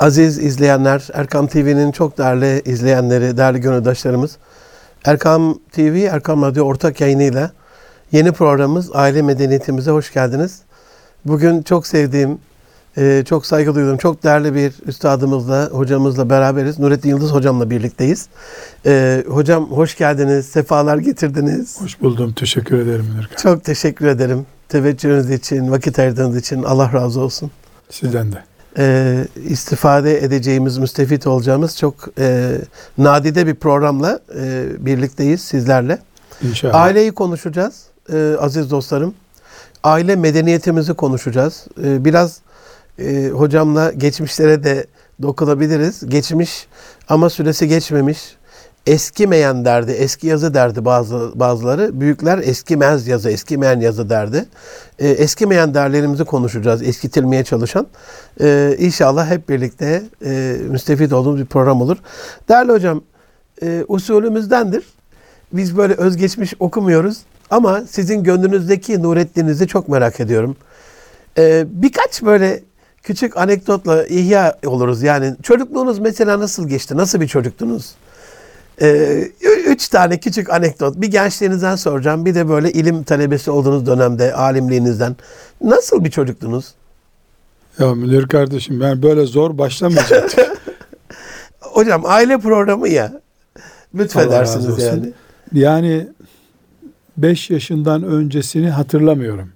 Aziz izleyenler, Erkam TV'nin çok değerli izleyenleri, değerli gönüldaşlarımız. Erkam TV, Erkam Radyo ortak yayınıyla yeni programımız Aile Medeniyetimize hoş geldiniz. Bugün çok sevdiğim, e, çok saygı duyduğum, çok değerli bir üstadımızla, hocamızla beraberiz. Nurettin Yıldız hocamla birlikteyiz. E, hocam hoş geldiniz, sefalar getirdiniz. Hoş buldum, teşekkür ederim Nurkan. Çok teşekkür ederim. Teveccühünüz için, vakit ayırdığınız için Allah razı olsun. Sizden de. E, istifade edeceğimiz, müstefit olacağımız çok e, nadide bir programla e, birlikteyiz sizlerle. İnşallah. Aileyi konuşacağız e, aziz dostlarım. Aile medeniyetimizi konuşacağız. E, biraz e, hocamla geçmişlere de dokunabiliriz. Geçmiş ama süresi geçmemiş. Eskimeyen derdi, eski yazı derdi bazı bazıları. Büyükler eskimez yazı, eskimeyen yazı derdi. E, eskimeyen değerlerimizi konuşacağız, eskitilmeye çalışan. E, inşallah hep birlikte e, müstefit olduğumuz bir program olur. Değerli hocam, e, usulümüzdendir. Biz böyle özgeçmiş okumuyoruz. Ama sizin gönlünüzdeki Nurettin'izi çok merak ediyorum. E, birkaç böyle küçük anekdotla ihya oluruz. Yani çocukluğunuz mesela nasıl geçti? Nasıl bir çocuktunuz? Ee, üç tane küçük anekdot. Bir gençliğinizden soracağım. Bir de böyle ilim talebesi olduğunuz dönemde alimliğinizden. Nasıl bir çocuktunuz? Ya Münir kardeşim ben böyle zor başlamayacaktım. Hocam aile programı ya. Lütfedersiniz yani. yani 5 yaşından öncesini hatırlamıyorum.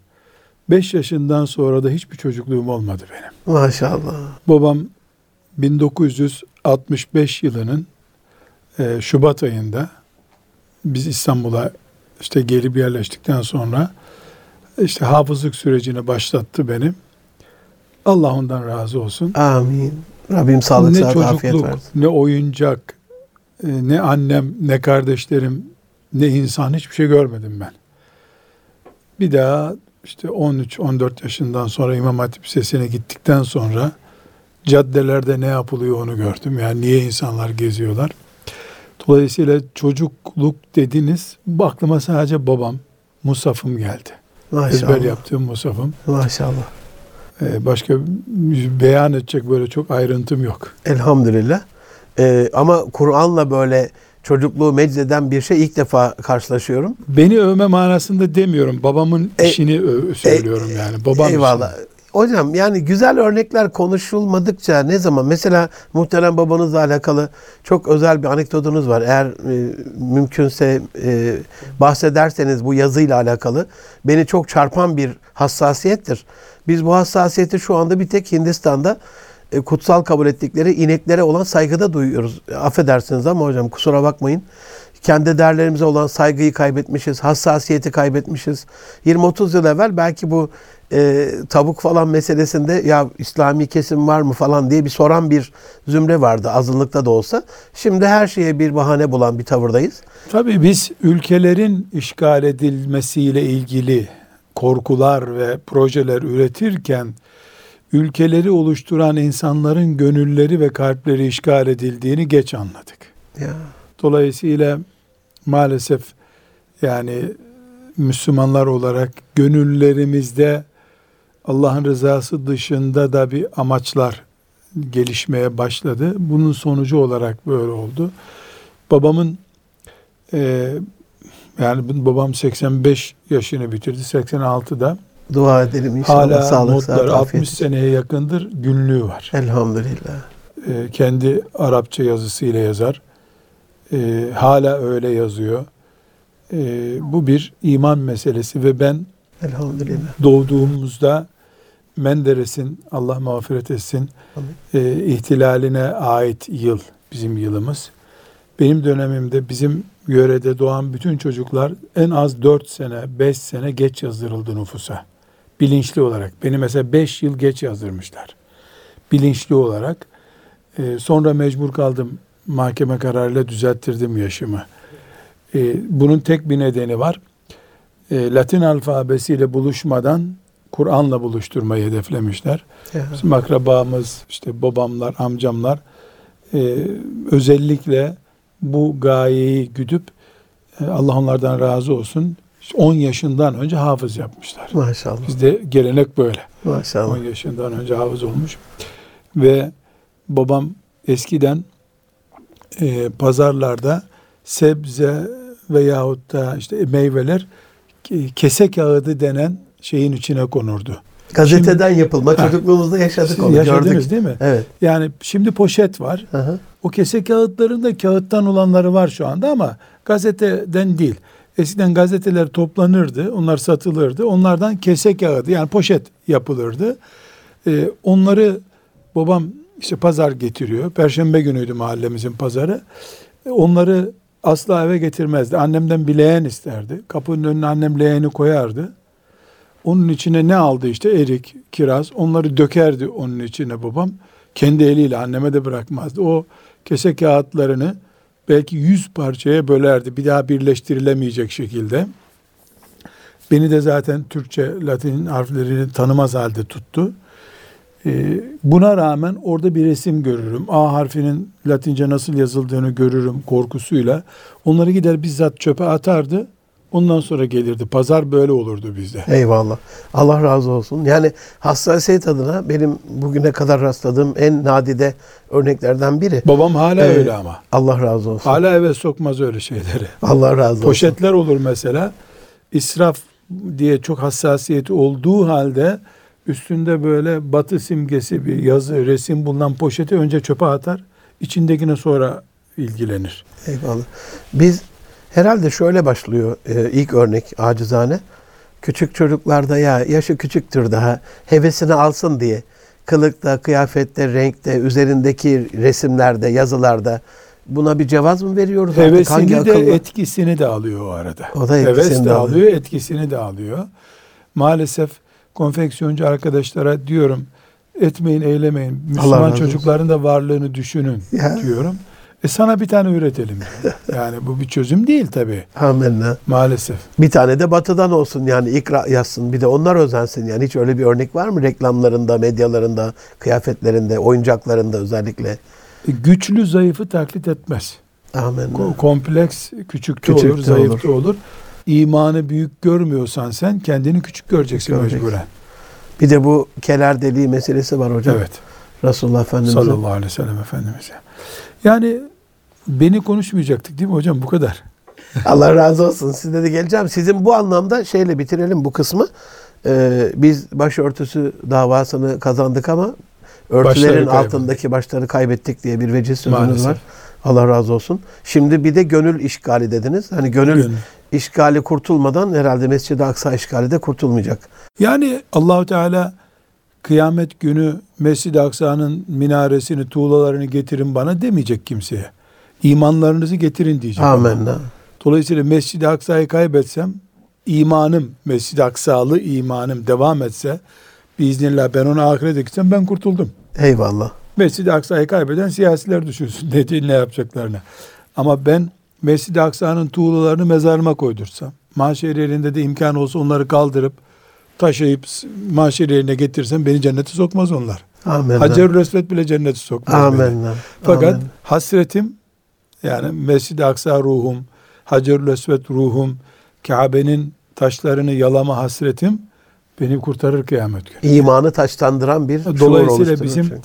5 yaşından sonra da hiçbir çocukluğum olmadı benim. Maşallah. Babam 1965 yılının e, Şubat ayında biz İstanbul'a işte gelip yerleştikten sonra işte hafızlık sürecini başlattı benim. Allah ondan razı olsun. Amin. Rabbim sağlık, ne afiyet çocukluk, versin. ne oyuncak, e, ne annem, ne kardeşlerim, ne insan hiçbir şey görmedim ben. Bir daha işte 13-14 yaşından sonra İmam Hatip Lisesi'ne gittikten sonra caddelerde ne yapılıyor onu gördüm. Yani niye insanlar geziyorlar. Dolayısıyla çocukluk dediniz, bu aklıma sadece babam, Musaf'ım geldi. Maşallah. Ezber yaptığım Musaf'ım. Maşallah. Ee, Başka beyan edecek böyle çok ayrıntım yok. Elhamdülillah. Ee, ama Kur'an'la böyle çocukluğu meczeden bir şey ilk defa karşılaşıyorum. Beni övme manasında demiyorum. Babamın E- işini ö- söylüyorum yani. Babam Eyvallah. işini. Hocam yani güzel örnekler konuşulmadıkça ne zaman mesela muhterem babanızla alakalı çok özel bir anekdotunuz var. Eğer e, mümkünse e, bahsederseniz bu yazıyla alakalı beni çok çarpan bir hassasiyettir. Biz bu hassasiyeti şu anda bir tek Hindistan'da e, kutsal kabul ettikleri ineklere olan saygıda duyuyoruz. Affedersiniz ama hocam kusura bakmayın. Kendi değerlerimize olan saygıyı kaybetmişiz, hassasiyeti kaybetmişiz. 20-30 yıl evvel belki bu e, tavuk falan meselesinde ya İslami kesim var mı falan diye bir soran bir zümre vardı azınlıkta da olsa. Şimdi her şeye bir bahane bulan bir tavırdayız. Tabii biz ülkelerin işgal edilmesiyle ilgili korkular ve projeler üretirken ülkeleri oluşturan insanların gönülleri ve kalpleri işgal edildiğini geç anladık. Ya Dolayısıyla maalesef yani Müslümanlar olarak gönüllerimizde Allah'ın rızası dışında da bir amaçlar gelişmeye başladı. Bunun sonucu olarak böyle oldu. Babamın e, yani babam 85 yaşını bitirdi. 86'da dua edelim inşallah hala sağlık, notları sıhhat, 60 afiyet. seneye yakındır günlüğü var. Elhamdülillah. E, kendi Arapça yazısıyla yazar. E, hala öyle yazıyor. E, bu bir iman meselesi ve ben Elhamdülillah. doğduğumuzda Menderes'in Allah mağfiret etsin e, ihtilaline ait yıl bizim yılımız. Benim dönemimde bizim yörede doğan bütün çocuklar en az 4 sene, 5 sene geç yazdırıldı nüfusa. Bilinçli olarak. Beni mesela 5 yıl geç yazdırmışlar. Bilinçli olarak. E, sonra mecbur kaldım. Mahkeme kararıyla düzelttirdim yaşımı. E, bunun tek bir nedeni var. E, Latin alfabesiyle buluşmadan Kur'an'la buluşturmayı hedeflemişler. Ya. Bizim akrabamız, işte babamlar, amcamlar e, özellikle bu gayeyi güdüp e, Allah onlardan razı olsun işte 10 yaşından önce hafız yapmışlar. Maşallah. Bizde gelenek böyle. 10 Maşallah. yaşından önce hafız olmuş. Ve babam eskiden e, pazarlarda sebze veyahut da işte meyveler ke- kese kağıdı denen şeyin içine konurdu. Gazeteden yapılma. Ha. Çocukluğumuzda yaşadık onu. yaşadınız Gördük. değil mi? Evet. Yani şimdi poşet var. Hı hı. O kese kağıtlarında kağıttan olanları var şu anda ama gazeteden değil. Eskiden gazeteler toplanırdı, onlar satılırdı. Onlardan kese kağıdı yani poşet yapılırdı. Ee, onları babam işte pazar getiriyor. Perşembe günüydü mahallemizin pazarı. Onları asla eve getirmezdi. Annemden bir leğen isterdi. Kapının önüne annem leğeni koyardı. Onun içine ne aldı işte erik, kiraz onları dökerdi onun içine babam. Kendi eliyle anneme de bırakmazdı. O kese kağıtlarını belki yüz parçaya bölerdi. Bir daha birleştirilemeyecek şekilde. Beni de zaten Türkçe, Latin harflerini tanımaz halde tuttu. Ee, buna rağmen orada bir resim görürüm. A harfinin Latince nasıl yazıldığını görürüm korkusuyla. Onları gider bizzat çöpe atardı. Ondan sonra gelirdi. Pazar böyle olurdu bizde. Eyvallah. Allah razı olsun. Yani hassasiyet adına benim bugüne kadar rastladığım en nadide örneklerden biri. Babam hala Evet. öyle ama. Allah razı olsun. Hala eve sokmaz öyle şeyleri. Allah razı olsun. Poşetler olur mesela. İsraf diye çok hassasiyeti olduğu halde üstünde böyle batı simgesi bir yazı, resim bulunan poşeti önce çöpe atar. içindekine sonra ilgilenir. Eyvallah. Biz herhalde şöyle başlıyor e, ilk örnek acizane. Küçük çocuklarda ya yaşı küçüktür daha hevesini alsın diye kılıkta, kıyafette, renkte, üzerindeki resimlerde, yazılarda buna bir cevaz mı veriyoruz artık? Hangi Hevesini de akılla? etkisini de alıyor o arada. O da etkisini Heves de de alıyor. alıyor, etkisini de alıyor. Maalesef konfeksiyoncu arkadaşlara diyorum etmeyin, eylemeyin. Müslüman çocukların da varlığını düşünün Ya. diyorum. E sana bir tane üretelim. Yani bu bir çözüm değil tabii. Amenna. Maalesef. Bir tane de batıdan olsun yani ikra yazsın. Bir de onlar özensin yani. Hiç öyle bir örnek var mı reklamlarında, medyalarında, kıyafetlerinde, oyuncaklarında özellikle? E, Güçlü zayıfı taklit etmez. Amenna. Ko- Kompleks küçükte, Küçükte olur, zayıfta olur. İmanı büyük görmüyorsan sen kendini küçük göreceksin Göreceksin. mecburen. Bir de bu keler deliği meselesi var hocam. Evet. Resulullah Efendimiz'e. Sallallahu aleyhi ve sellem Efendimiz'e. Yani beni konuşmayacaktık değil mi hocam bu kadar? Allah razı olsun. Size de geleceğim. Sizin bu anlamda şeyle bitirelim bu kısmı. Ee, biz başörtüsü davasını kazandık ama örtülerin Başları altındaki başları kaybettik diye bir veciz sözünüz Maalesef. var. Allah razı olsun. Şimdi bir de gönül işgali dediniz. Hani gönül Gönül. işgali kurtulmadan herhalde Mescid-i Aksa işgali de kurtulmayacak. Yani Allahu Teala kıyamet günü Mescid-i Aksa'nın minaresini, tuğlalarını getirin bana demeyecek kimseye. İmanlarınızı getirin diyecek. Amenna. Dolayısıyla Mescid-i Aksa'yı kaybetsem imanım, Mescid-i Aksalı imanım devam etse biiznillah ben ona ahirete gitsem ben kurtuldum. Eyvallah. Mescid-i Aksa'yı kaybeden siyasiler düşünsün ne, değil, ne yapacaklarını. Ama ben Mescid-i Aksa'nın tuğlalarını mezarıma koydursam, mahşer yerinde de imkan olsa onları kaldırıp taşıyıp mahşer yerine getirsem beni cennete sokmaz onlar. Amenna. Hacer-ül Esved bile cennete sokmaz. Amenna. Fakat Amenna. hasretim yani Mescid-i Aksa ruhum, Hacerül Esved ruhum, Kabe'nin taşlarını yalama hasretim beni kurtarır kıyamet günü. imanı taşlandıran bir Dolayısıyla bizim çünkü.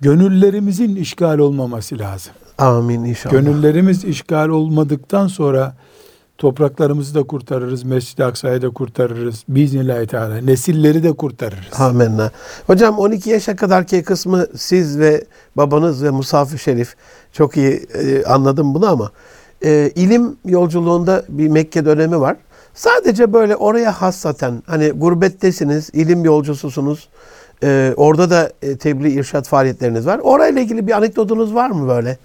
Gönüllerimizin işgal olmaması lazım. Amin inşallah. Gönüllerimiz işgal olmadıktan sonra topraklarımızı da kurtarırız, Mescid-i Aksa'yı da kurtarırız. Biiznillahü Teala nesilleri de kurtarırız. Amenna. Hocam 12 yaşa kadarki kısmı siz ve babanız ve Musaf-ı Şerif çok iyi e, anladım bunu ama e, ilim yolculuğunda bir Mekke dönemi var. Sadece böyle oraya hassaten hani gurbettesiniz, ilim yolcususunuz. E, orada da e, tebliğ irşat faaliyetleriniz var. Orayla ilgili bir anekdotunuz var mı böyle?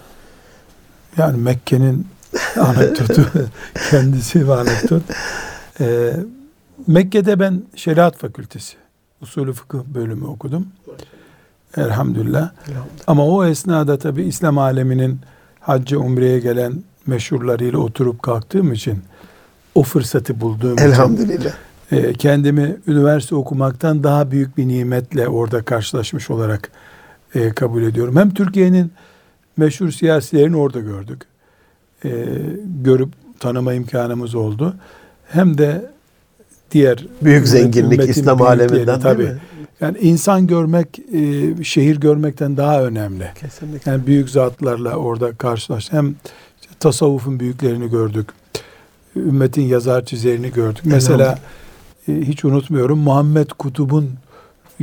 Yani Mekke'nin anekdotu kendisi bir anekdot. Ee, Mekke'de ben şeriat fakültesi, usulü fıkıh bölümü okudum. Elhamdülillah. Ama o esnada tabi İslam aleminin hacca umreye gelen meşhurlarıyla oturup kalktığım için o fırsatı bulduğum için Elhamdülillah. e, kendimi üniversite okumaktan daha büyük bir nimetle orada karşılaşmış olarak e, kabul ediyorum. Hem Türkiye'nin meşhur siyasilerini orada gördük. E, görüp tanıma imkanımız oldu. Hem de diğer Büyük zenginlik İslam aleminden tabii. mi? Yani insan görmek e, şehir görmekten daha önemli. Kesinlikle. Yani büyük zatlarla orada karşılaştık. Hem işte tasavvufun büyüklerini gördük. Ümmetin yazar çizerini gördük. Mesela e, hiç unutmuyorum Muhammed Kutub'un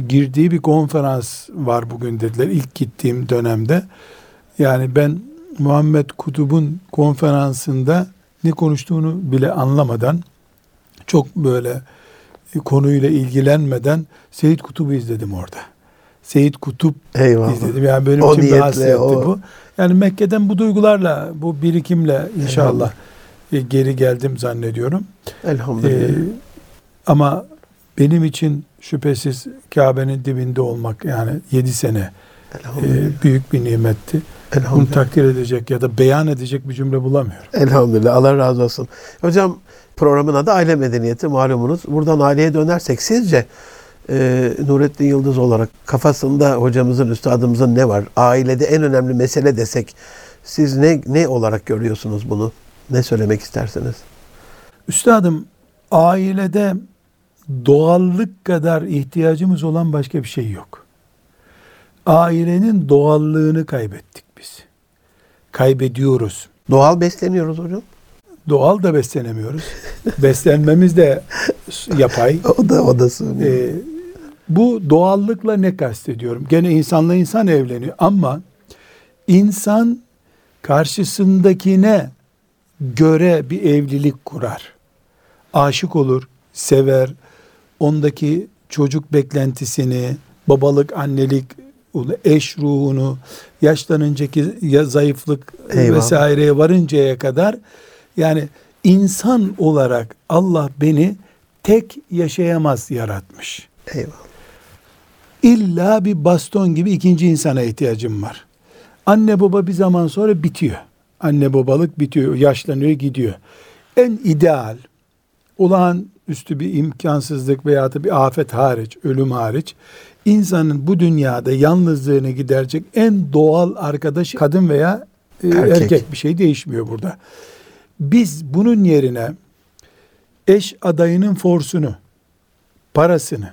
girdiği bir konferans var bugün dediler ilk gittiğim dönemde. Yani ben Muhammed Kutub'un konferansında ne konuştuğunu bile anlamadan çok böyle e, konuyla ilgilenmeden Seyit Kutub'u izledim orada. Seyit Kutup Eyvallah. izledim. Yani benim O için bir niyetle, hasretti o- bu. Yani Mekke'den bu duygularla, bu birikimle inşallah e, geri geldim zannediyorum. Elhamdülillah. Ee, ama benim için şüphesiz Kabe'nin dibinde olmak yani 7 sene e, büyük bir nimetti. Bunu takdir edecek ya da beyan edecek bir cümle bulamıyorum. Elhamdülillah. Allah razı olsun. Hocam programın adı aile medeniyeti malumunuz. Buradan aileye dönersek sizce e, Nurettin Yıldız olarak kafasında hocamızın, üstadımızın ne var? Ailede en önemli mesele desek siz ne ne olarak görüyorsunuz bunu? Ne söylemek istersiniz? Üstadım ailede doğallık kadar ihtiyacımız olan başka bir şey yok. Ailenin doğallığını kaybettik biz. Kaybediyoruz. Doğal besleniyoruz hocam. Doğal da beslenemiyoruz. Beslenmemiz de yapay. O da o da. Ee, bu doğallıkla ne kastediyorum? Gene insanla insan evleniyor ama insan karşısındakine göre bir evlilik kurar. Aşık olur, sever, ondaki çocuk beklentisini, babalık, annelik, eş ruhunu, yaşlanıncaki ya zayıflık Eyvallah. vesaireye varıncaya kadar yani insan olarak Allah beni tek yaşayamaz yaratmış. Eyvallah. İlla bir baston gibi ikinci insana ihtiyacım var. Anne baba bir zaman sonra bitiyor. Anne babalık bitiyor, yaşlanıyor, gidiyor. En ideal, olağanüstü bir imkansızlık veya da bir afet hariç, ölüm hariç, insanın bu dünyada yalnızlığını giderecek en doğal arkadaşı kadın veya e, Erkek. erkek. Bir şey değişmiyor burada. Biz bunun yerine eş adayının forsunu, parasını,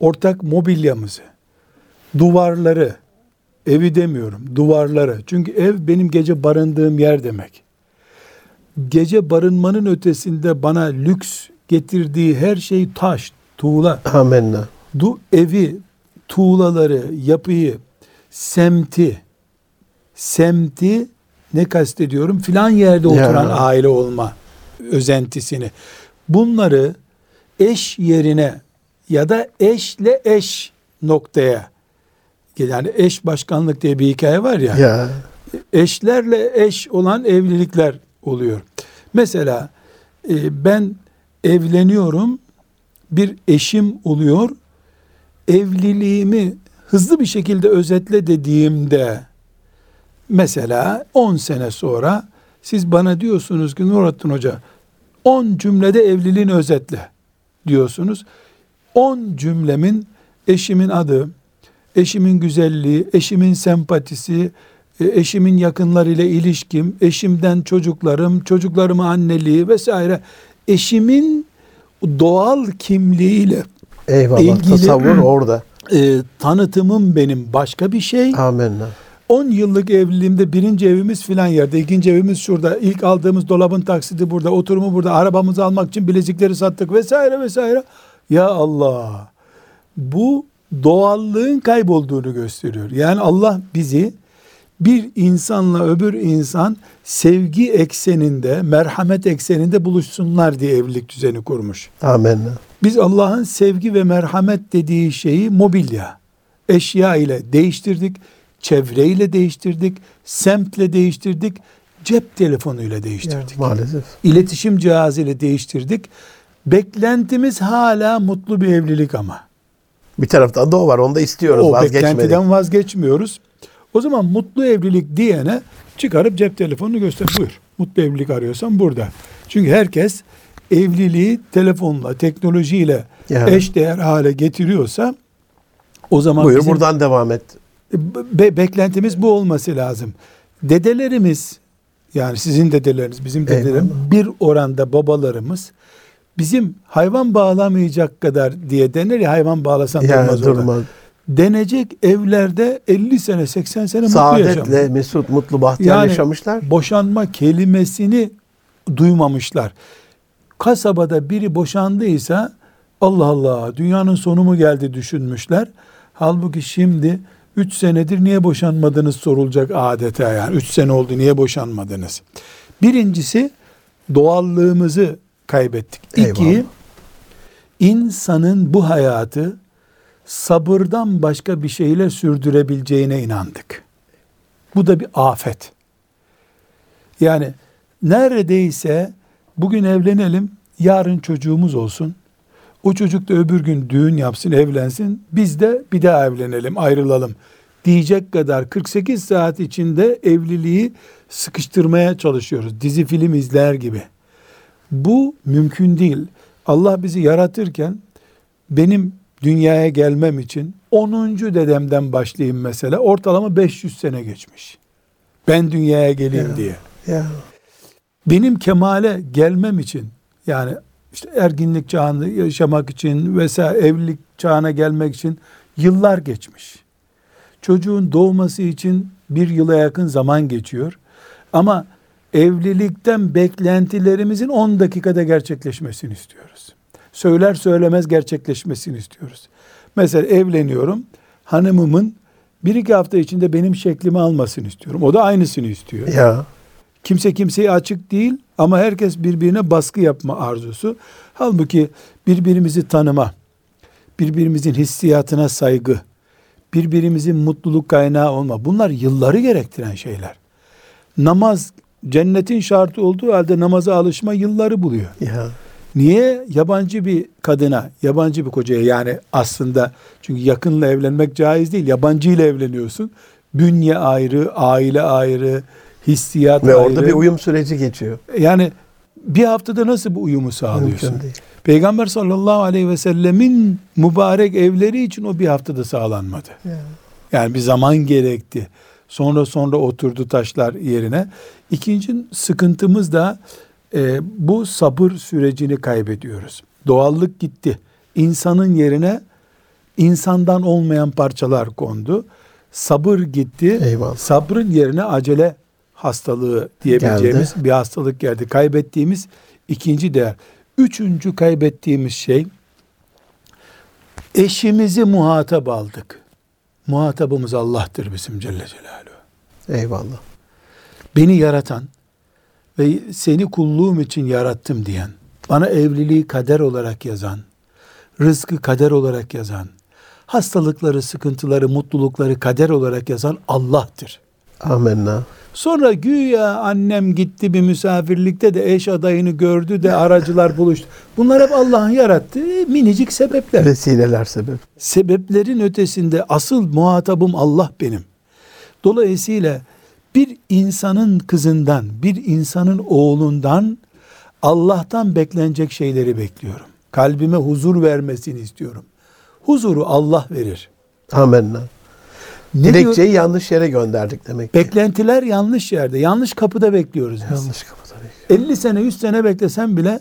ortak mobilyamızı, duvarları, evi demiyorum, duvarları. Çünkü ev benim gece barındığım yer demek. Gece barınmanın ötesinde bana lüks getirdiği her şey taş, tuğla. Amenna. Du evi, tuğlaları, yapıyı, semti, semti ne kastediyorum? Filan yerde Ya. oturan aile olma özentisini. Bunları eş yerine ya da eşle eş noktaya yani eş başkanlık diye bir hikaye var ya, Ya. eşlerle eş olan evlilikler oluyor. Mesela e, ben evleniyorum bir eşim oluyor evliliğimi hızlı bir şekilde özetle dediğimde mesela 10 sene sonra siz bana diyorsunuz ki Nurattin Hoca 10 cümlede evliliğini özetle diyorsunuz. 10 cümlemin eşimin adı, eşimin güzelliği, eşimin sempatisi, e, eşimin yakınlarıyla ilişkim, eşimden çocuklarım, çocuklarıma anneliği vesaire. Eşimin doğal kimliğiyle Eyvallah. İlgili- Tasavvur orada. e, tanıtımım benim başka bir şey. Amenna. 10 yıllık evliliğimde birinci evimiz filan yerde, ikinci evimiz şurada, ilk aldığımız dolabın taksidi burada, oturumu burada, arabamızı almak için bilezikleri sattık vesaire vesaire. Ya Allah! Bu doğallığın kaybolduğunu gösteriyor. Yani Allah bizi bir insanla öbür insan sevgi ekseninde, merhamet ekseninde buluşsunlar diye evlilik düzeni kurmuş. Amenna. Biz Allah'ın sevgi ve merhamet dediği şeyi mobilya, eşya ile değiştirdik, çevreyle değiştirdik, semtle değiştirdik, cep telefonuyla değiştirdik. maalesef. İletişim cihazıyla değiştirdik. Beklentimiz hala mutlu bir evlilik ama. Bir taraftan da o var. Onu da istiyoruz. o beklentiden vazgeçmiyoruz. O zaman mutlu evlilik diyene çıkarıp cep telefonunu göster. Buyur. Mutlu evlilik arıyorsan burada. Çünkü herkes evliliği telefonla, teknolojiyle Ya. eş değer hale getiriyorsa o zaman Buyur bizim buradan devam et. be- beklentimiz bu olması lazım. Dedelerimiz yani sizin dedeleriniz, bizim dedelerimiz Eyvallah. bir oranda babalarımız bizim hayvan bağlamayacak kadar diye denir ya hayvan bağlasan Ya durmaz orada. durmaz. Denecek evlerde 50 sene 80 sene mutlu yaşamış. Saadetle, mesut, mutlu, bahtiyar Yani yaşamışlar. boşanma kelimesini duymamışlar. Kasabada biri boşandıysa Allah Allah dünyanın sonu mu geldi düşünmüşler. Halbuki şimdi 3 senedir niye boşanmadınız sorulacak adeta yani. 3 sene oldu niye boşanmadınız? Birincisi doğallığımızı kaybettik. İki, Eyvallah. insanın bu hayatı sabırdan başka bir şeyle sürdürebileceğine inandık. Bu da bir afet. Yani neredeyse bugün evlenelim, yarın çocuğumuz olsun. O çocuk da öbür gün düğün yapsın, evlensin. Biz de bir daha evlenelim, ayrılalım diyecek kadar 48 saat içinde evliliği sıkıştırmaya çalışıyoruz. Dizi film izler gibi. Bu mümkün değil. Allah bizi yaratırken benim dünyaya gelmem için 10. dedemden başlayayım mesela. Ortalama 500 sene geçmiş. Ben dünyaya geleyim Ya. diye. Ya. Benim kemale gelmem için yani işte erginlik çağında yaşamak için vesaire evlilik çağına gelmek için yıllar geçmiş. Çocuğun doğması için bir yıla yakın zaman geçiyor. Ama evlilikten beklentilerimizin 10 dakikada gerçekleşmesini istiyoruz. Söyler söylemez gerçekleşmesini istiyoruz. Mesela evleniyorum. Hanımımın bir iki hafta içinde benim şeklimi almasını istiyorum. O da aynısını istiyor. Ya. Kimse kimseye açık değil ama herkes birbirine baskı yapma arzusu. Halbuki birbirimizi tanıma, birbirimizin hissiyatına saygı, birbirimizin mutluluk kaynağı olma. Bunlar yılları gerektiren şeyler. Namaz cennetin şartı olduğu halde namaza alışma yılları buluyor. Ya. Niye yabancı bir kadına, yabancı bir kocaya yani aslında çünkü yakınla evlenmek caiz değil. Yabancı ile evleniyorsun. Bünye ayrı, aile ayrı, hissiyat Ve ayrı. orada bir uyum süreci geçiyor. Yani bir haftada nasıl bu uyumu sağlıyorsun? Peygamber sallallahu aleyhi ve sellemin mübarek evleri için o bir haftada sağlanmadı. Ya. Yani bir zaman gerekti. Sonra sonra oturdu taşlar yerine. İkinci sıkıntımız da e, bu sabır sürecini kaybediyoruz. Doğallık gitti. İnsanın yerine insandan olmayan parçalar kondu. Sabır gitti. Eyvallah. Sabrın yerine acele hastalığı diyebileceğimiz bir hastalık geldi. Kaybettiğimiz ikinci değer. Üçüncü kaybettiğimiz şey eşimizi muhatap aldık. Muhatabımız Allah'tır bizim Celle Celaluhu. Eyvallah. Beni yaratan ve seni kulluğum için yarattım diyen, bana evliliği kader olarak yazan, rızkı kader olarak yazan, hastalıkları, sıkıntıları, mutlulukları kader olarak yazan Allah'tır. Amenna. Sonra güya annem gitti bir misafirlikte de eş adayını gördü de aracılar buluştu. Bunlar hep Allah'ın yarattığı minicik sebepler. Vesileler sebep. Sebeplerin ötesinde asıl muhatabım Allah benim. Dolayısıyla bir insanın kızından, bir insanın oğlundan Allah'tan beklenecek şeyleri bekliyorum. Kalbime huzur vermesini istiyorum. Huzuru Allah verir. Amenna. Ne diyor? Dilekçeyi yanlış yere gönderdik demek ki. Beklentiler yanlış yerde, yanlış kapıda bekliyoruz biz. Yanlış kapıda bekliyor. 50 sene 100 sene beklesen bile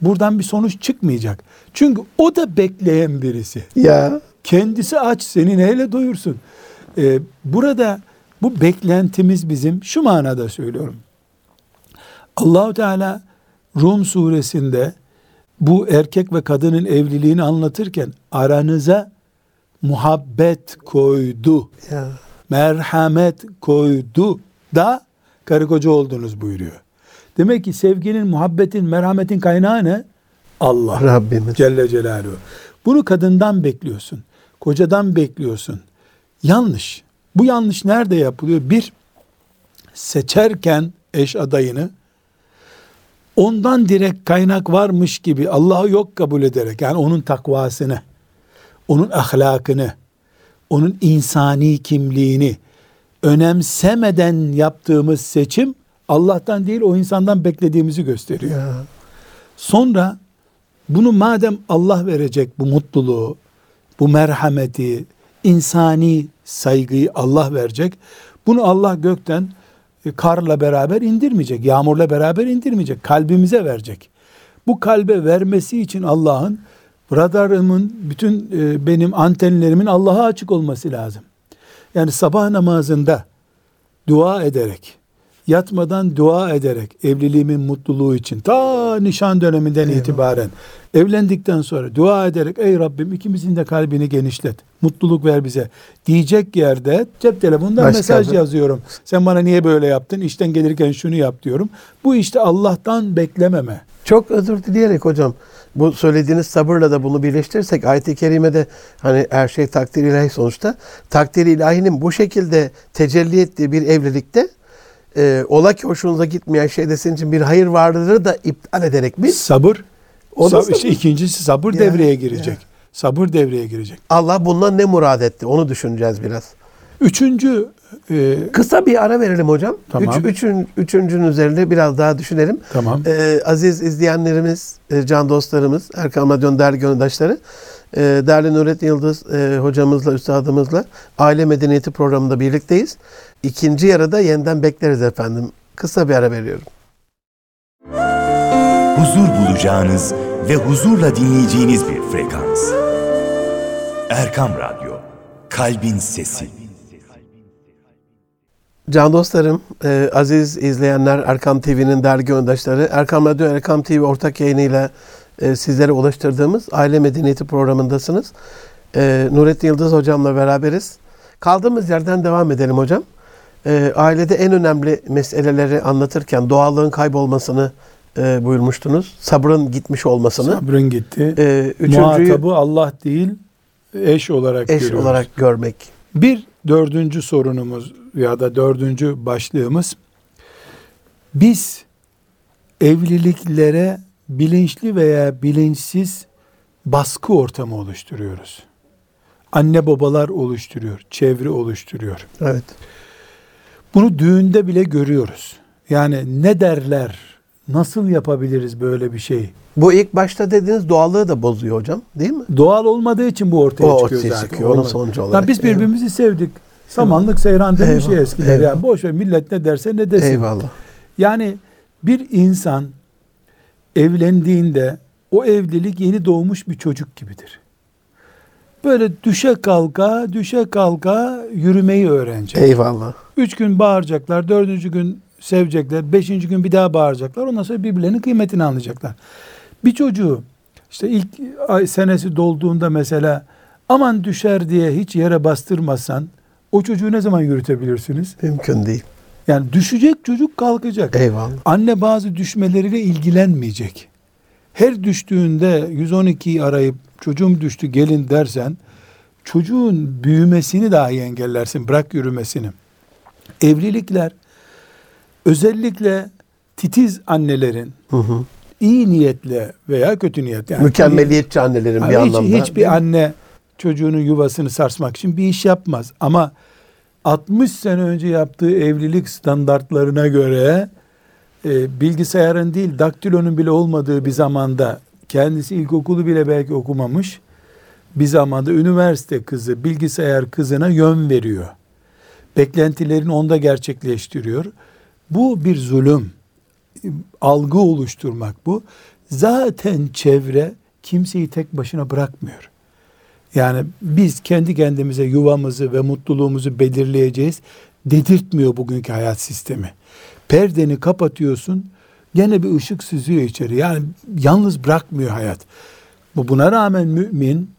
buradan bir sonuç çıkmayacak. Çünkü o da bekleyen birisi. Ya. Kendisi aç seni neyle doyursun? Ee, burada bu beklentimiz bizim şu manada söylüyorum. Allahu Teala Rum suresinde bu erkek ve kadının evliliğini anlatırken aranıza muhabbet koydu, Ya. merhamet koydu da karı koca oldunuz buyuruyor. Demek ki sevginin, muhabbetin, merhametin kaynağı ne? Allah. Rabbimiz. Celle Celaluhu. Bunu kadından bekliyorsun. Kocadan bekliyorsun. Yanlış. Bu yanlış nerede yapılıyor? Bir, seçerken eş adayını ondan direkt kaynak varmış gibi Allah'ı yok kabul ederek yani onun takvasını, onun ahlakını, onun insani kimliğini önemsemeden yaptığımız seçim Allah'tan değil o insandan beklediğimizi gösteriyor. Ya. Sonra bunu madem Allah verecek bu mutluluğu, bu merhameti, insani saygıyı Allah verecek. Bunu Allah gökten e, karla beraber indirmeyecek, yağmurla beraber indirmeyecek, kalbimize verecek. Bu kalbe vermesi için Allah'ın radarımın, bütün e, benim antenlerimin Allah'a açık olması lazım. Yani sabah namazında dua ederek, yatmadan dua ederek evliliğimin mutluluğu için ta nişan döneminden Eyvallah. itibaren evlendikten sonra dua ederek ey Rabbim ikimizin de kalbini genişlet. Mutluluk ver bize. Diyecek yerde cep telefonundan Başka mesaj bir- yazıyorum. Sen bana niye böyle yaptın? İşten gelirken şunu yap diyorum. Bu işte Allah'tan beklememe. Çok özür dileyerek hocam bu söylediğiniz sabırla da bunu birleştirirsek ayet-i kerimede hani her şey takdir ilahi sonuçta takdir ilahinin bu şekilde tecelli ettiği bir evlilikte e, ola ki hoşunuza gitmeyen şeyde sizin için bir hayır varlığını da iptal ederek biz Sabır. O sabır. işte ikincisi sabır Ya, devreye girecek. ya. Sabır devreye girecek. Allah bundan ne murad etti onu düşüneceğiz biraz. Üçüncü e, Kısa bir ara verelim hocam. Tamam. Üç, üçün, üçüncünün üzerinde biraz daha düşünelim. tamam. Ee, aziz izleyenlerimiz, e, can dostlarımız, Erkam Radyo'nun değerli gönüldaşları, e, değerli Nurettin Yıldız e, hocamızla, üstadımızla Aile Medeniyeti programında birlikteyiz. İkinci yarıda yeniden bekleriz efendim. Kısa bir ara veriyorum. huzur bulacağınız ve huzurla dinleyeceğiniz bir frekans. Erkam Radyo, Kalbin Sesi. Can dostlarım, e, aziz izleyenler, Erkam TV'nin değerli gönüldaşları, Erkam Radyo, Erkam TV ortak yayınıyla e, sizlere ulaştırdığımız Aile Medeniyeti programındasınız. E, Nurettin Yıldız hocamla beraberiz. Kaldığımız yerden devam edelim hocam. E, ailede en önemli meseleleri anlatırken doğallığın kaybolmasını e, buyurmuştunuz. Sabrın gitmiş olmasını. Sabrın gitti. E, üçüncüyü Muhatabı Allah değil eş olarak eş görüyoruz. olarak görmek. Bir dördüncü sorunumuz ya da dördüncü başlığımız biz evliliklere bilinçli veya bilinçsiz baskı ortamı oluşturuyoruz. Anne babalar oluşturuyor, çevre oluşturuyor. Evet. Bunu düğünde bile görüyoruz. Yani ne derler, nasıl yapabiliriz böyle bir şey? Bu ilk başta dediğiniz doğallığı da bozuyor hocam değil mi? Doğal olmadığı için bu ortaya O çıkıyor ortaya zaten. çıkıyor, onun sonucu olarak. biz birbirimizi sevdik. Samanlık seyran demiş ya Eyvallah, eskiler. eyvallah. Ya boş ver millet ne derse ne desin. Eyvallah. Yani bir insan evlendiğinde o evlilik yeni doğmuş bir çocuk gibidir. Böyle düşe kalka, düşe kalka yürümeyi öğrenecek. Eyvallah. Üç gün bağıracaklar, dördüncü gün sevecekler, beşinci gün bir daha bağıracaklar. Ondan sonra birbirlerinin kıymetini anlayacaklar. Bir çocuğu işte ilk ay senesi dolduğunda mesela aman düşer diye hiç yere bastırmasan o çocuğu ne zaman yürütebilirsiniz? Mümkün değil. Yani düşecek çocuk kalkacak. Eyvallah. Anne bazı düşmeleriyle ilgilenmeyecek. Her düştüğünde 112'yi arayıp çocuğum düştü gelin dersen çocuğun büyümesini dahi engellersin. Bırak yürümesini. Evlilikler özellikle titiz annelerin Hı hı. İyi niyetle veya kötü niyet yani Mükemmeliyetçi annelerin Abi bir hiç, anlamda. hiçbir anne çocuğunun yuvasını sarsmak için bir iş yapmaz. Ama 60 sene önce yaptığı evlilik standartlarına göre e, bilgisayarın değil daktilonun bile olmadığı bir zamanda kendisi ilkokulu bile belki okumamış bir zamanda üniversite kızı bilgisayar kızına yön veriyor. Beklentilerini onda gerçekleştiriyor. Bu bir zulüm. Algı oluşturmak bu. Zaten çevre kimseyi tek başına bırakmıyor. Yani biz kendi kendimize yuvamızı ve mutluluğumuzu belirleyeceğiz dedirtmiyor bugünkü hayat sistemi. Perdeni kapatıyorsun gene bir ışık süzüyor içeri. Yani yalnız bırakmıyor hayat. Bu buna rağmen mümin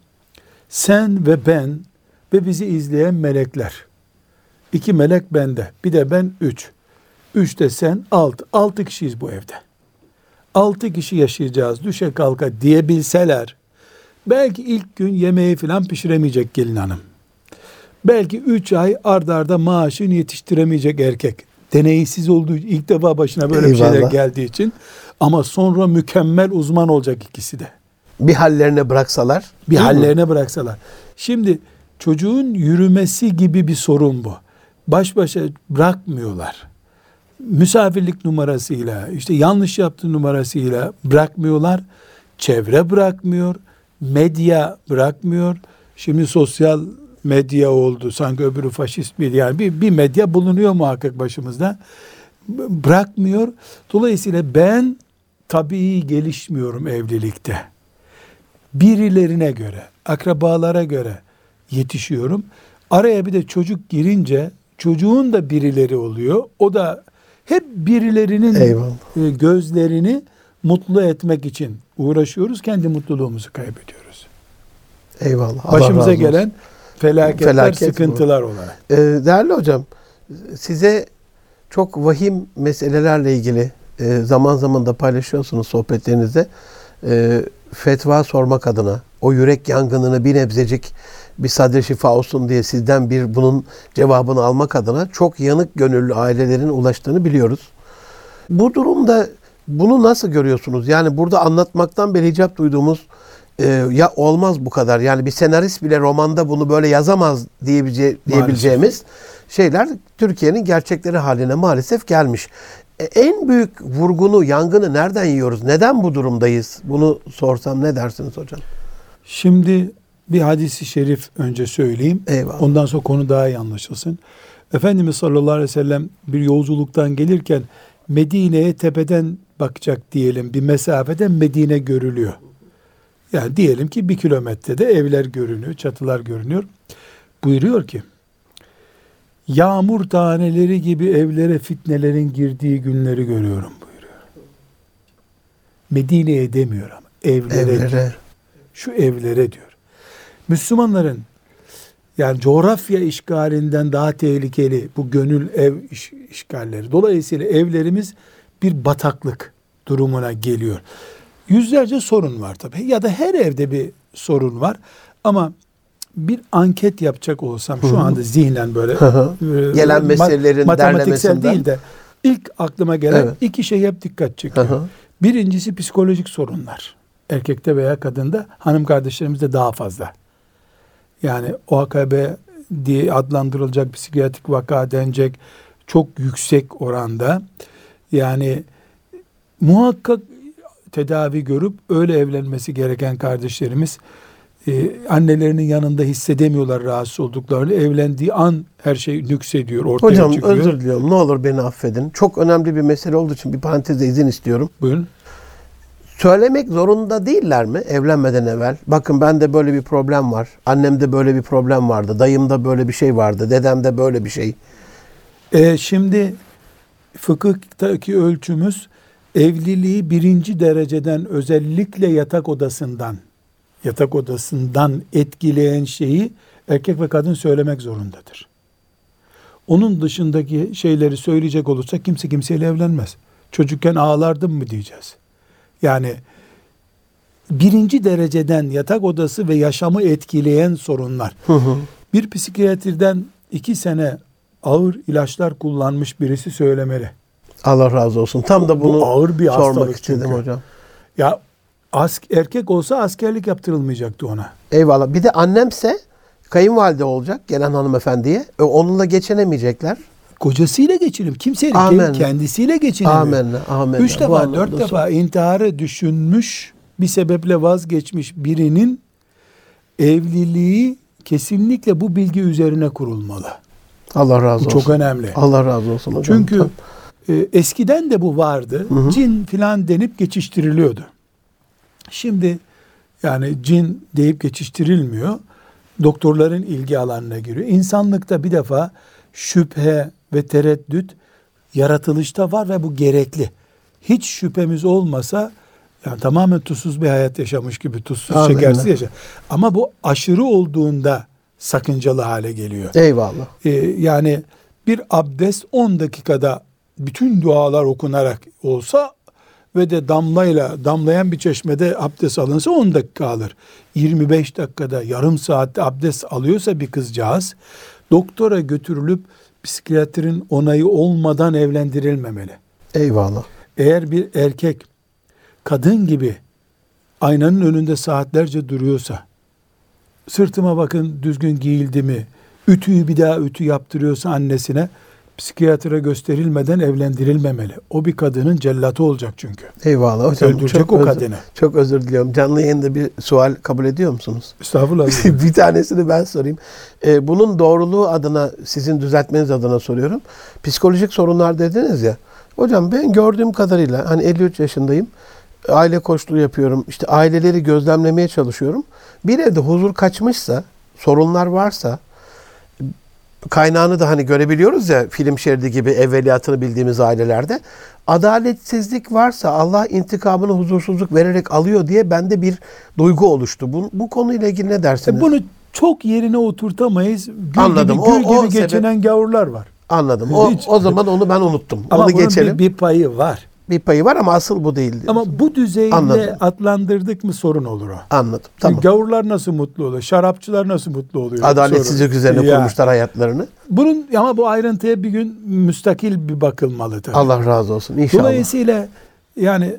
sen ve ben ve bizi izleyen melekler. İki melek bende. Bir de ben üç. Üç de sen altı. Altı kişiyiz bu evde. Altı kişi yaşayacağız düşe kalka diyebilseler belki ilk gün yemeği falan pişiremeyecek gelin hanım. Belki üç ay ardarda arda maaşını yetiştiremeyecek erkek. Deneysiz olduğu ilk defa başına böyle bir şeyler Eyvallah. geldiği için ama sonra mükemmel uzman olacak ikisi de Bir hallerine bıraksalar. bir değil mi? hallerine bıraksalar. Şimdi çocuğun yürümesi gibi bir sorun bu. Baş başa bırakmıyorlar. Misafirlik numarasıyla, işte yanlış yaptığı numarasıyla bırakmıyorlar. Çevre bırakmıyor, medya bırakmıyor. Şimdi sosyal medya oldu. Sanki öbürü faşist bir yani bir, bir medya bulunuyor muhakkak başımızda. Bırakmıyor. Dolayısıyla ben tabii gelişmiyorum evlilikte. Birilerine göre, akrabalara göre yetişiyorum. Araya bir de çocuk girince çocuğun da birileri oluyor. O da hep birilerinin Eyvallah. e, gözlerini mutlu etmek için uğraşıyoruz. Kendi mutluluğumuzu kaybediyoruz. Eyvallah. Allah Başımıza gelen felaketler, Felaket bu. sıkıntılar olarak. Ee, değerli hocam, size çok vahim meselelerle ilgili e, zaman zaman da paylaşıyorsunuz sohbetlerinizde. E, fetva sormak adına, o yürek yangınını bir nebzecik bir sadre şifa olsun diye sizden bir bunun cevabını almak adına çok yanık gönüllü ailelerin ulaştığını biliyoruz. Bu durumda bunu nasıl görüyorsunuz? Yani burada anlatmaktan beri hicap duyduğumuz e, ya olmaz bu kadar. Yani bir senarist bile romanda bunu böyle yazamaz diyebilece, diyebileceğimiz şeyler Türkiye'nin gerçekleri haline maalesef gelmiş. E, en büyük vurgunu, yangını nereden yiyoruz? Neden bu durumdayız? Bunu sorsam ne dersiniz hocam? Şimdi bir hadisi şerif önce söyleyeyim. Eyvallah. Ondan sonra konu daha iyi anlaşılsın. Efendimiz sallallahu aleyhi ve sellem bir yolculuktan gelirken Medine'ye tepeden bakacak diyelim bir mesafeden Medine görülüyor. Yani diyelim ki bir kilometrede evler görünüyor, çatılar görünüyor. Buyuruyor ki yağmur taneleri gibi evlere fitnelerin girdiği günleri görüyorum buyuruyor. Medine'ye demiyor ama evlere, Evlere. diyor. Şu evlere diyor. Müslümanların yani coğrafya işgalinden daha tehlikeli bu gönül ev iş- işgalleri. Dolayısıyla evlerimiz bir bataklık durumuna geliyor. Yüzlerce sorun var tabii. Ya da her evde bir sorun var. Ama bir anket yapacak olsam şu anda zihnen böyle e, Gelen meselelerin matematiksel değil de ilk aklıma gelen Evet. iki şey hep dikkat çekiyor. Birincisi psikolojik sorunlar. Erkekte veya kadında hanım kardeşlerimizde daha fazla. Yani OAKB diye adlandırılacak psikiyatrik vaka denecek çok yüksek oranda. Yani muhakkak tedavi görüp öyle evlenmesi gereken kardeşlerimiz e, annelerinin yanında hissedemiyorlar rahatsız olduklarını. Evlendiği an her şey nüksediyor, ortaya Hocam çıkıyor. özür diliyorum. Ne olur beni affedin. Çok önemli bir mesele olduğu için bir parantezde izin istiyorum. Buyurun. Söylemek zorunda değiller mi evlenmeden evvel? Bakın bende böyle bir problem var. Annemde böyle bir problem vardı. Dayımda böyle bir şey vardı. Dedemde böyle bir şey. E, şimdi fıkıhtaki ölçümüz evliliği birinci dereceden özellikle yatak odasından yatak odasından etkileyen şeyi erkek ve kadın söylemek zorundadır. Onun dışındaki şeyleri söyleyecek olursa kimse kimseyle evlenmez. Çocukken ağlardım mı diyeceğiz. Yani birinci dereceden yatak odası ve yaşamı etkileyen sorunlar. Hı hı. Bir psikiyatriden iki sene ağır ilaçlar kullanmış birisi söylemeli. Allah razı olsun. Tam da Bu bunu ağır bir sormak istedim çünkü. hocam. Ya ask, erkek olsa askerlik yaptırılmayacaktı ona. Eyvallah. Bir de annemse kayınvalide olacak gelen hanımefendiye. E, onunla geçinemeyecekler. Kocasıyla geçirim. Kimsenin Amen. kendisiyle geçinemiyor. Amenna. Amenna. Üç defa, anlamda dört defa intiharı düşünmüş, bir sebeple vazgeçmiş birinin evliliği kesinlikle bu bilgi üzerine kurulmalı. Allah razı Bu olsun. çok önemli. Allah razı olsun hocam. Çünkü e, eskiden de bu vardı. Cin filan denip geçiştiriliyordu. Şimdi yani cin deyip geçiştirilmiyor. Doktorların ilgi alanına giriyor. İnsanlıkta bir defa şüphe ve tereddüt yaratılışta var ve bu gerekli. Hiç şüphemiz olmasa yani tamamen tuzsuz bir hayat yaşamış gibi tuzsuz Amenna. şekersiz yaşa. Ama bu aşırı olduğunda sakıncalı hale geliyor. Eyvallah. Ee, yani bir abdest 10 dakikada bütün dualar okunarak olsa ve de damlayla damlayan bir çeşmede abdest alınsa 10 dakika alır. 25 dakikada yarım saatte abdest alıyorsa bir kızcağız doktora götürülüp psikiyatrin onayı olmadan evlendirilmemeli. Eyvallah. Eğer bir erkek kadın gibi aynanın önünde saatlerce duruyorsa, sırtıma bakın düzgün giyildi mi, ütüyü bir daha ütü yaptırıyorsa annesine, psikiyatra gösterilmeden evlendirilmemeli. O bir kadının cellatı olacak çünkü. Eyvallah hocam. Öldürecek o özür- kadını. Çok özür diliyorum. Canlı yayında bir sual kabul ediyor musunuz? Estağfurullah. bir tanesini ben sorayım. Ee, bunun doğruluğu adına, sizin düzeltmeniz adına soruyorum. Psikolojik sorunlar dediniz ya. Hocam ben gördüğüm kadarıyla hani 53 yaşındayım. Aile koçluğu yapıyorum. İşte aileleri gözlemlemeye çalışıyorum. Bir evde huzur kaçmışsa, sorunlar varsa kaynağını da hani görebiliyoruz ya film şeridi gibi evveliyatını bildiğimiz ailelerde. Adaletsizlik varsa Allah intikamını huzursuzluk vererek alıyor diye bende bir duygu oluştu. Bu, bu konuyla ilgili ne dersiniz? E bunu çok yerine oturtamayız. Gül Anladım. gibi, gül O- o gibi geçinen gavurlar var. Anladım. O, Hiç- o zaman onu ben unuttum. Ama onu geçelim. Bir, bir payı var. Payı var ama asıl bu değil. diyorsun. Ama bu düzeyle Anladım. adlandırdık mı sorun olur o. Anladım. Tamam. Gavurlar nasıl mutlu oluyor? Şarapçılar nasıl mutlu oluyor? Adaletsizlik Sorun. üzerine Ya. kurmuşlar hayatlarını. Bunun ama bu ayrıntıya bir gün müstakil bir bakılmalı tabii. Allah razı olsun. İnşallah. Dolayısıyla yani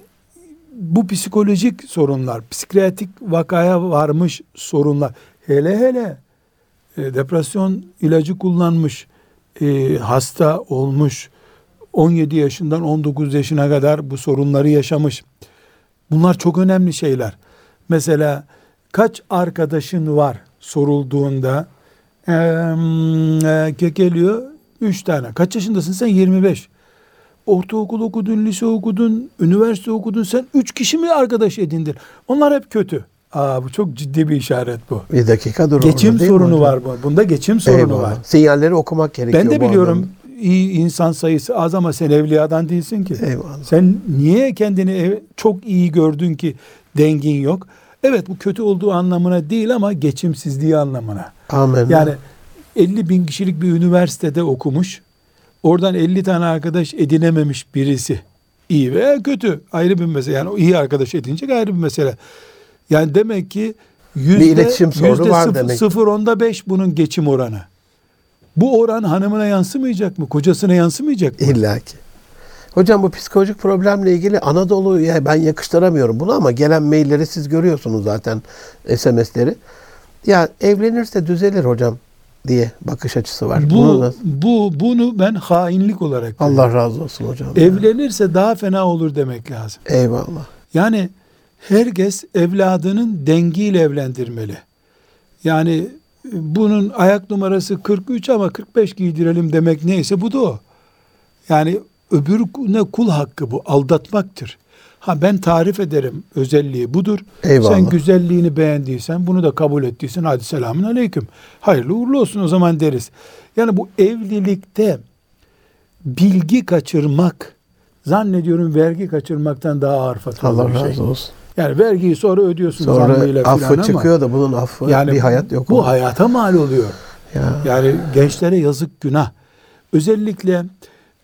bu psikolojik sorunlar, psikiyatrik vakaya varmış sorunlar, hele hele e, depresyon ilacı kullanmış, e, hasta olmuş, 17 yaşından 19 yaşına kadar bu sorunları yaşamış. Bunlar çok önemli şeyler. Mesela kaç arkadaşın var sorulduğunda eee, e, geliyor 3 tane. Kaç yaşındasın sen? 25. Ortaokul okudun, lise okudun, üniversite okudun. Sen 3 kişi mi arkadaş edindin? Onlar hep kötü. Aa bu çok ciddi bir işaret bu. Bir dakika dur. geçim sorunu var bu. Bunda geçim sorunu Eyvallah. var. Sinyalleri okumak gerekiyor. Ben de biliyorum. İyi insan sayısı az ama sen evliyadan değilsin ki. Eyvallah. Sen niye kendini ev- çok iyi gördün ki dengin yok? Evet bu kötü olduğu anlamına değil ama geçimsizliği anlamına. Amin. Yani 50 bin kişilik bir üniversitede okumuş. Oradan 50 tane arkadaş edinememiş birisi. İyi veya kötü ayrı bir mesele. Yani o iyi arkadaş edinecek ayrı bir mesele. Yani demek ki yüzde, iletişim sorunu yüzde var demek. sıfır onda beş bunun geçim oranı. Bu oran hanımına yansımayacak mı? Kocasına yansımayacak mı? İlla ki. Hocam bu psikolojik problemle ilgili Anadolu'ya ben yakıştıramıyorum bunu ama gelen mailleri siz görüyorsunuz zaten SMS'leri. Ya evlenirse düzelir hocam diye bakış açısı var. Bunu Bu, nasıl- bu bunu ben hainlik olarak. Allah razı olsun hocam. Evlenirse daha fena olur demek lazım. Eyvallah. Yani herkes evladının dengiyle evlendirmeli. Yani bunun ayak numarası 43 ama 45 giydirelim demek neyse bu da o. Yani öbürüne kul hakkı bu aldatmaktır. Ha ben tarif ederim özelliği budur. Eyvallah. Sen güzelliğini beğendiysen bunu da kabul ettiysen hadi selamun aleyküm. Hayırlı uğurlu olsun o zaman deriz. Yani bu evlilikte bilgi kaçırmak zannediyorum vergi kaçırmaktan daha ağır faturalı Allah bir şey. razı olsun. Yani vergiyi sonra ödüyorsun Sonra zammıyla filan affı ama çıkıyor da bunun affı yani bir hayat yok. Bu onun. hayata mal oluyor. Ya. Yani gençlere yazık günah. Özellikle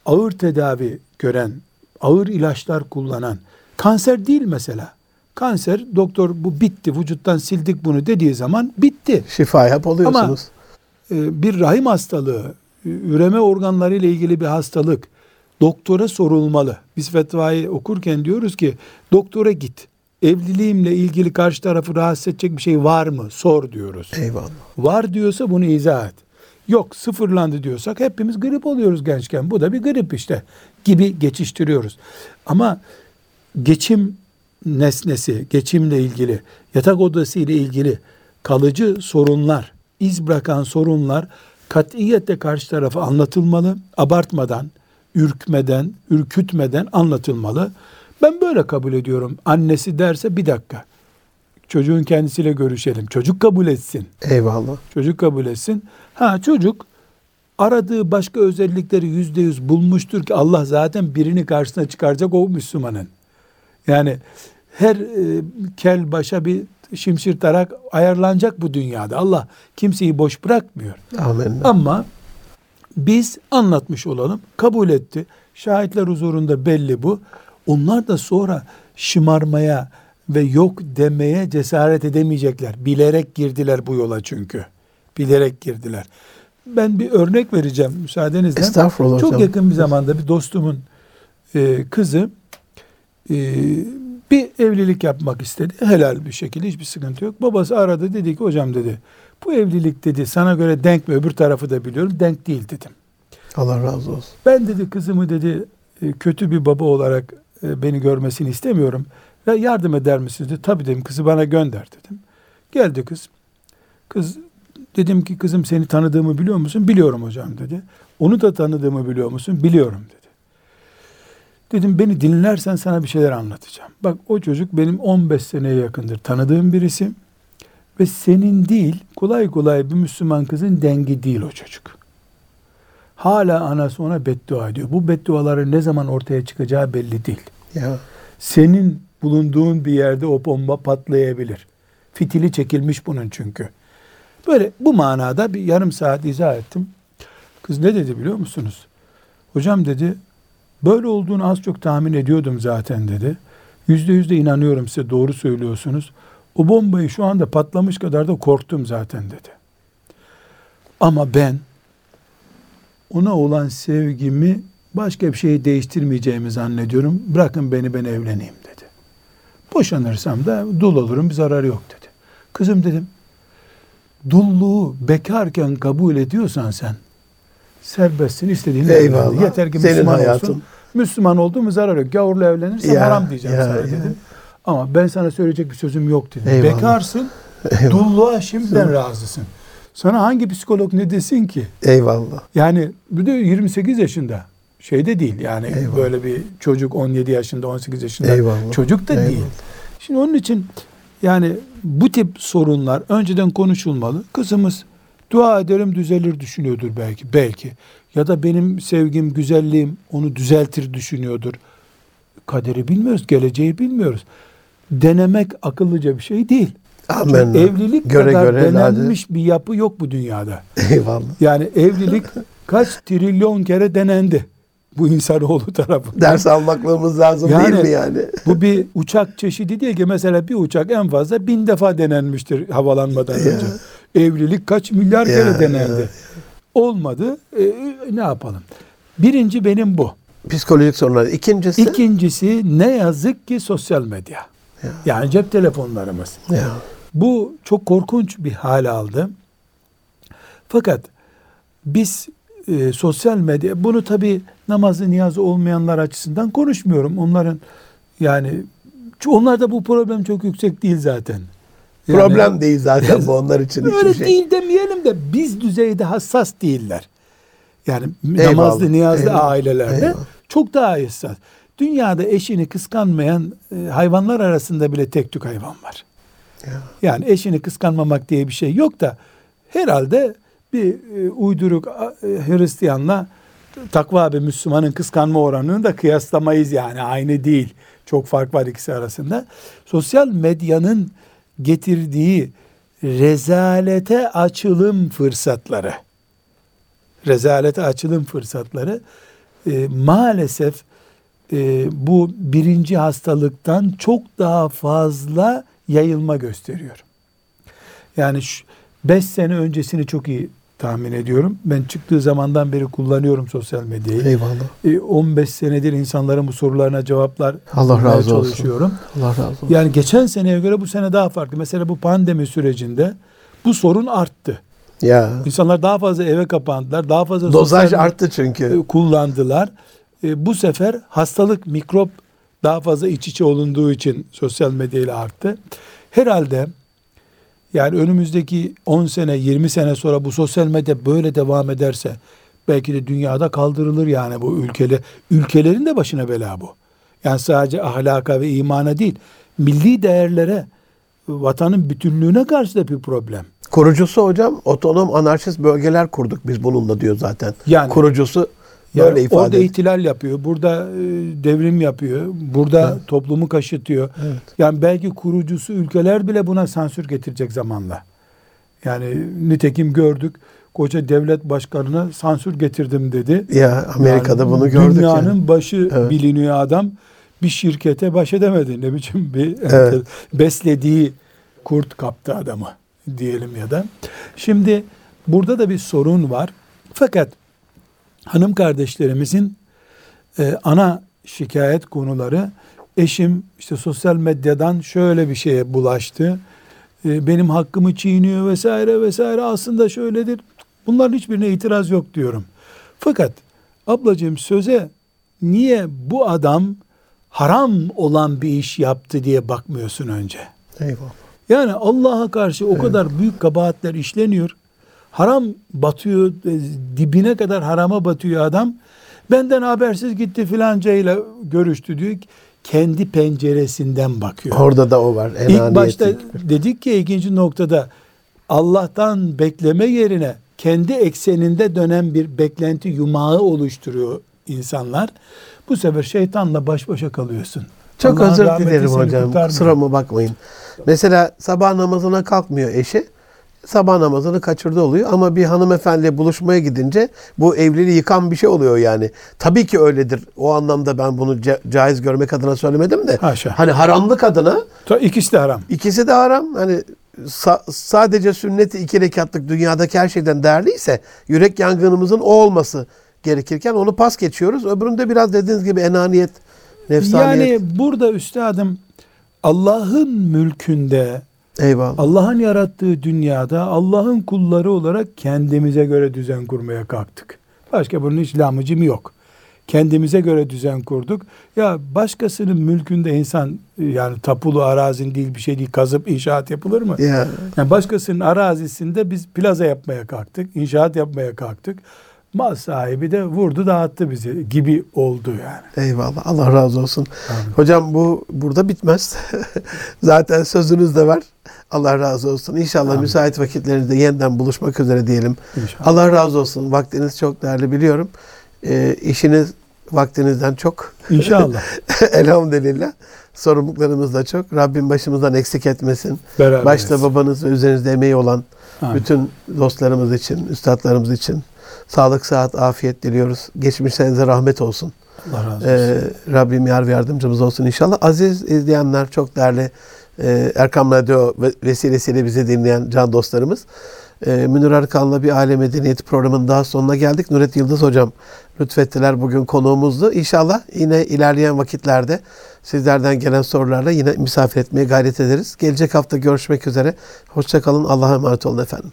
ağır tedavi gören, ağır ilaçlar kullanan, kanser değil mesela. Kanser doktor bu bitti vücuttan sildik bunu dediği zaman bitti. Şifa yap oluyorsunuz. Ee, bir rahim hastalığı, üreme organları ile ilgili bir hastalık doktora sorulmalı. Biz fetvayı okurken diyoruz ki doktora git. Evliliğimle ilgili karşı tarafı rahatsız edecek bir şey var mı? Sor diyoruz. Eyvallah. Var diyorsa bunu izah et. Yok sıfırlandı diyorsak hepimiz grip oluyoruz gençken. Bu da bir grip işte gibi geçiştiriyoruz. Ama geçim nesnesi, geçimle ilgili, yatak odası ile ilgili kalıcı sorunlar, iz bırakan sorunlar katiyetle karşı tarafa anlatılmalı. Abartmadan, ürkmeden, ürkütmeden anlatılmalı. Ben böyle kabul ediyorum. Annesi derse bir dakika. Çocuğun kendisiyle görüşelim. Çocuk kabul etsin. Eyvallah. Çocuk kabul etsin. Ha çocuk aradığı başka özellikleri yüzde yüz bulmuştur ki Allah zaten birini karşısına çıkaracak o Müslümanın. Yani her e, kel başa bir şimşir tarak ayarlanacak bu dünyada. Allah kimseyi boş bırakmıyor. Amin. Ama biz anlatmış olalım. Kabul etti. Şahitler huzurunda belli bu. Onlar da sonra şımarmaya ve yok demeye cesaret edemeyecekler. Bilerek girdiler bu yola çünkü. Bilerek girdiler. Ben bir örnek vereceğim müsaadenizle. Estağfurullah Çok hocam. yakın bir zamanda bir dostumun e, kızı e, bir evlilik yapmak istedi. Helal bir şekilde hiçbir sıkıntı yok. Babası aradı dedi ki hocam dedi bu evlilik dedi sana göre denk mi öbür tarafı da biliyorum denk değil dedim. Allah razı olsun. Ben dedi kızımı dedi e, kötü bir baba olarak beni görmesini istemiyorum. Ve yardım eder misiniz dedi. Tabii dedim kızı bana gönder dedim. Geldi kız. Kız dedim ki kızım seni tanıdığımı biliyor musun? Biliyorum hocam dedi. Onu da tanıdığımı biliyor musun? Biliyorum dedi. Dedim beni dinlersen sana bir şeyler anlatacağım. Bak o çocuk benim 15 seneye yakındır tanıdığım birisi. Ve senin değil kolay kolay bir Müslüman kızın dengi değil o çocuk. Hala anası ona beddua ediyor. Bu bedduaların ne zaman ortaya çıkacağı belli değil. Ya. Senin bulunduğun bir yerde o bomba patlayabilir. Fitili çekilmiş bunun çünkü. Böyle bu manada bir yarım saat izah ettim. Kız ne dedi biliyor musunuz? Hocam dedi böyle olduğunu az çok tahmin ediyordum zaten dedi. Yüzde yüzde inanıyorum size doğru söylüyorsunuz. O bombayı şu anda patlamış kadar da korktum zaten dedi. Ama ben ona olan sevgimi başka bir şeyi değiştirmeyeceğimi zannediyorum. Bırakın beni ben evleneyim dedi. Boşanırsam da dul olurum bir zararı yok dedi. Kızım dedim dulluğu bekarken kabul ediyorsan sen serbestsin istediğini Eyvallah. Yeter ki Senin Müslüman hayatın. olsun. Müslüman oldu mu zarar yok. Gavurla evlenirsen Ya, haram diyeceğim ya, sana ya. dedim. Ama ben sana söyleyecek bir sözüm yok dedim. Eyvallah. Bekarsın, Eyvallah. dulluğa şimdiden razısın. Sana hangi psikolog ne desin ki? Eyvallah. Yani bir de 28 yaşında. Şeyde değil yani Eyvallah. böyle bir çocuk 17 yaşında 18 yaşında Eyvallah. çocuk da Eyvallah. değil. Şimdi onun için yani bu tip sorunlar önceden konuşulmalı. Kızımız dua ederim düzelir düşünüyordur belki. Belki. Ya da benim sevgim, güzelliğim onu düzeltir düşünüyordur. Kaderi bilmiyoruz, geleceği bilmiyoruz. Denemek akıllıca bir şey değil. Çünkü Amen. evlilik Göre kadar göre denenmiş bir yapı yok bu dünyada. Eyvallah. Yani evlilik kaç trilyon kere denendi bu insanoğlu tarafından. Ders almaklığımız lazım Yani- değil mi yani? Bu bir uçak çeşidi değil ki mesela bir uçak en fazla bin defa denenmiştir havalanmadan Ya. önce. Evlilik kaç milyar Ya, kere denendi. ya. Olmadı. E, ne yapalım? Birinci benim bu. Psikolojik sorunlar. İkincisi. İkincisi ne yazık ki sosyal medya. Ya. Yani cep telefonlarımız. Ya. Bu çok korkunç bir hal aldı. Fakat biz e, sosyal medya bunu tabi namazı niyazı olmayanlar açısından konuşmuyorum. Onların yani onlarda bu problem çok yüksek değil zaten. Yani Problem değil zaten bu onlar için Öyle hiçbir şey. değil demeyelim de biz düzeyde hassas değiller. Yani Eyvallah, namazlı niyazlı eyvallah, ailelerde eyvallah. çok daha hassas. Dünyada eşini kıskanmayan e, hayvanlar arasında bile tek tük hayvan var. Ya. Yani eşini kıskanmamak diye bir şey yok da herhalde bir e, uyduruk e, Hristiyanla takva bir Müslümanın kıskanma oranını da kıyaslamayız yani aynı değil. Çok fark var ikisi arasında. Sosyal medyanın getirdiği rezalete açılım fırsatları rezalete açılım fırsatları e, maalesef e, bu birinci hastalıktan çok daha fazla yayılma gösteriyor. Yani 5 sene öncesini çok iyi tahmin ediyorum. Ben çıktığı zamandan beri kullanıyorum sosyal medyayı. Eyvallah. E, 15 senedir insanların bu sorularına cevaplar Allah razı olsun. çalışıyorum. Allah razı olsun. Yani geçen seneye göre bu sene daha farklı. Mesela bu pandemi sürecinde bu sorun arttı. Ya. İnsanlar daha fazla eve kapandılar. Daha fazla Dozaj sosyal arttı çünkü. e, kullandılar. E, bu sefer hastalık, mikrop daha fazla iç içe olunduğu için sosyal medyayla arttı. Herhalde yani önümüzdeki 10 sene, 20 sene sonra bu sosyal medya böyle devam ederse belki de dünyada kaldırılır yani bu ülkele. Ülkelerin de başına bela bu. Yani sadece ahlaka ve imana değil, milli değerlere, vatanın bütünlüğüne karşı da bir problem. Kurucusu hocam otonom anarşist bölgeler kurduk biz bununla diyor zaten. Yani- Kurucusu Yani böyle ifade orada ediyor. ihtilal yapıyor, burada e, devrim yapıyor, burada Evet. toplumu kaşıtıyor. Evet. Yani belki kurucusu ülkeler bile buna sansür getirecek zamanla. Yani nitekim gördük. Koca devlet başkanına sansür getirdim dedi. Ya Amerika'da Yani bunu gördük Dünyanın yani. başı Evet. biliniyor adam. Bir şirkete baş edemedi. Ne biçim bir Evet. beslediği kurt kaptı adamı diyelim ya da. Şimdi burada da bir sorun var. Fakat hanım kardeşlerimizin e, ana şikayet konuları eşim işte sosyal medyadan şöyle bir şeye bulaştı. E, benim hakkımı çiğniyor vesaire vesaire aslında şöyledir. Bunların hiçbirine itiraz yok diyorum. Fakat ablacığım söze niye bu adam haram olan bir iş yaptı diye bakmıyorsun önce. Eyvallah. Yani Allah'a karşı o kadar büyük kabahatler işleniyor. Haram batıyor, e, dibine kadar harama batıyor adam. Benden habersiz gitti filanca ile görüştü diyor. Kendi penceresinden bakıyor. Orada da o var. İlk başta dedik ki ikinci noktada Allah'tan bekleme yerine kendi ekseninde dönen bir beklenti yumağı oluşturuyor insanlar. Bu sefer şeytanla baş başa kalıyorsun. Çok Allah'ın özür dilerim hocam. kurtarmıyor. Kusuruma bakmayın. Mesela sabah namazına kalkmıyor eşi. Sabah namazını kaçırdı oluyor ama bir hanımefendiyle buluşmaya gidince bu evliliği yıkan bir şey oluyor yani. Tabii ki öyledir. O anlamda ben bunu ca- caiz görmek adına söylemedim de. Haşa. Hani haramlık adına İkisi de haram. ikisi de haram. Hani sa- sadece sünneti iki rekatlık dünyadaki her şeyden değerliyse yürek yangınımızın o olması gerekirken onu pas geçiyoruz. Öbüründe biraz dediğiniz gibi enaniyet, nefsaniyet. Yani burada üstadım Allah'ın mülkünde Eyvallah. Allah'ın yarattığı dünyada Allah'ın kulları olarak kendimize göre düzen kurmaya kalktık. Başka bunun hiç lamıcım yok. Kendimize göre düzen kurduk. Ya başkasının mülkünde insan yani tapulu arazin değil bir şey değil kazıp inşaat yapılır mı? Ya. Yani başkasının arazisinde biz plaza yapmaya kalktık, inşaat yapmaya kalktık. Mal sahibi de vurdu dağıttı bizi gibi oldu yani. Eyvallah. Allah razı olsun. Amin. Hocam bu burada bitmez. Zaten sözünüz de var. Allah razı olsun. İnşallah Amin. müsait vakitlerinizde yeniden buluşmak üzere diyelim. İnşallah. Allah razı olsun. Vaktiniz çok değerli biliyorum. Ee, işiniz vaktinizden çok. İnşallah. Elhamdülillah. Sorumluluklarımız da çok. Rabbim başımızdan eksik etmesin. Beraberiz. Başta babanız ve üzerinizde emeği olan Amin. bütün dostlarımız için, üstadlarımız için sağlık, sıhhat, afiyet diliyoruz. Geçmişlerinize rahmet olsun. Allah razı olsun. Ee, Rabbim yar ve yardımcımız olsun inşallah. Aziz izleyenler, çok değerli e, Erkam Radyo ve- vesilesiyle bizi dinleyen can dostlarımız. E, Münir Arkan'la bir aile medeniyeti programının daha sonuna geldik. Nuret Yıldız hocam lütfettiler bugün konuğumuzdu. İnşallah yine ilerleyen vakitlerde sizlerden gelen sorularla yine misafir etmeye gayret ederiz. Gelecek hafta görüşmek üzere. Hoşçakalın. Allah'a emanet olun efendim.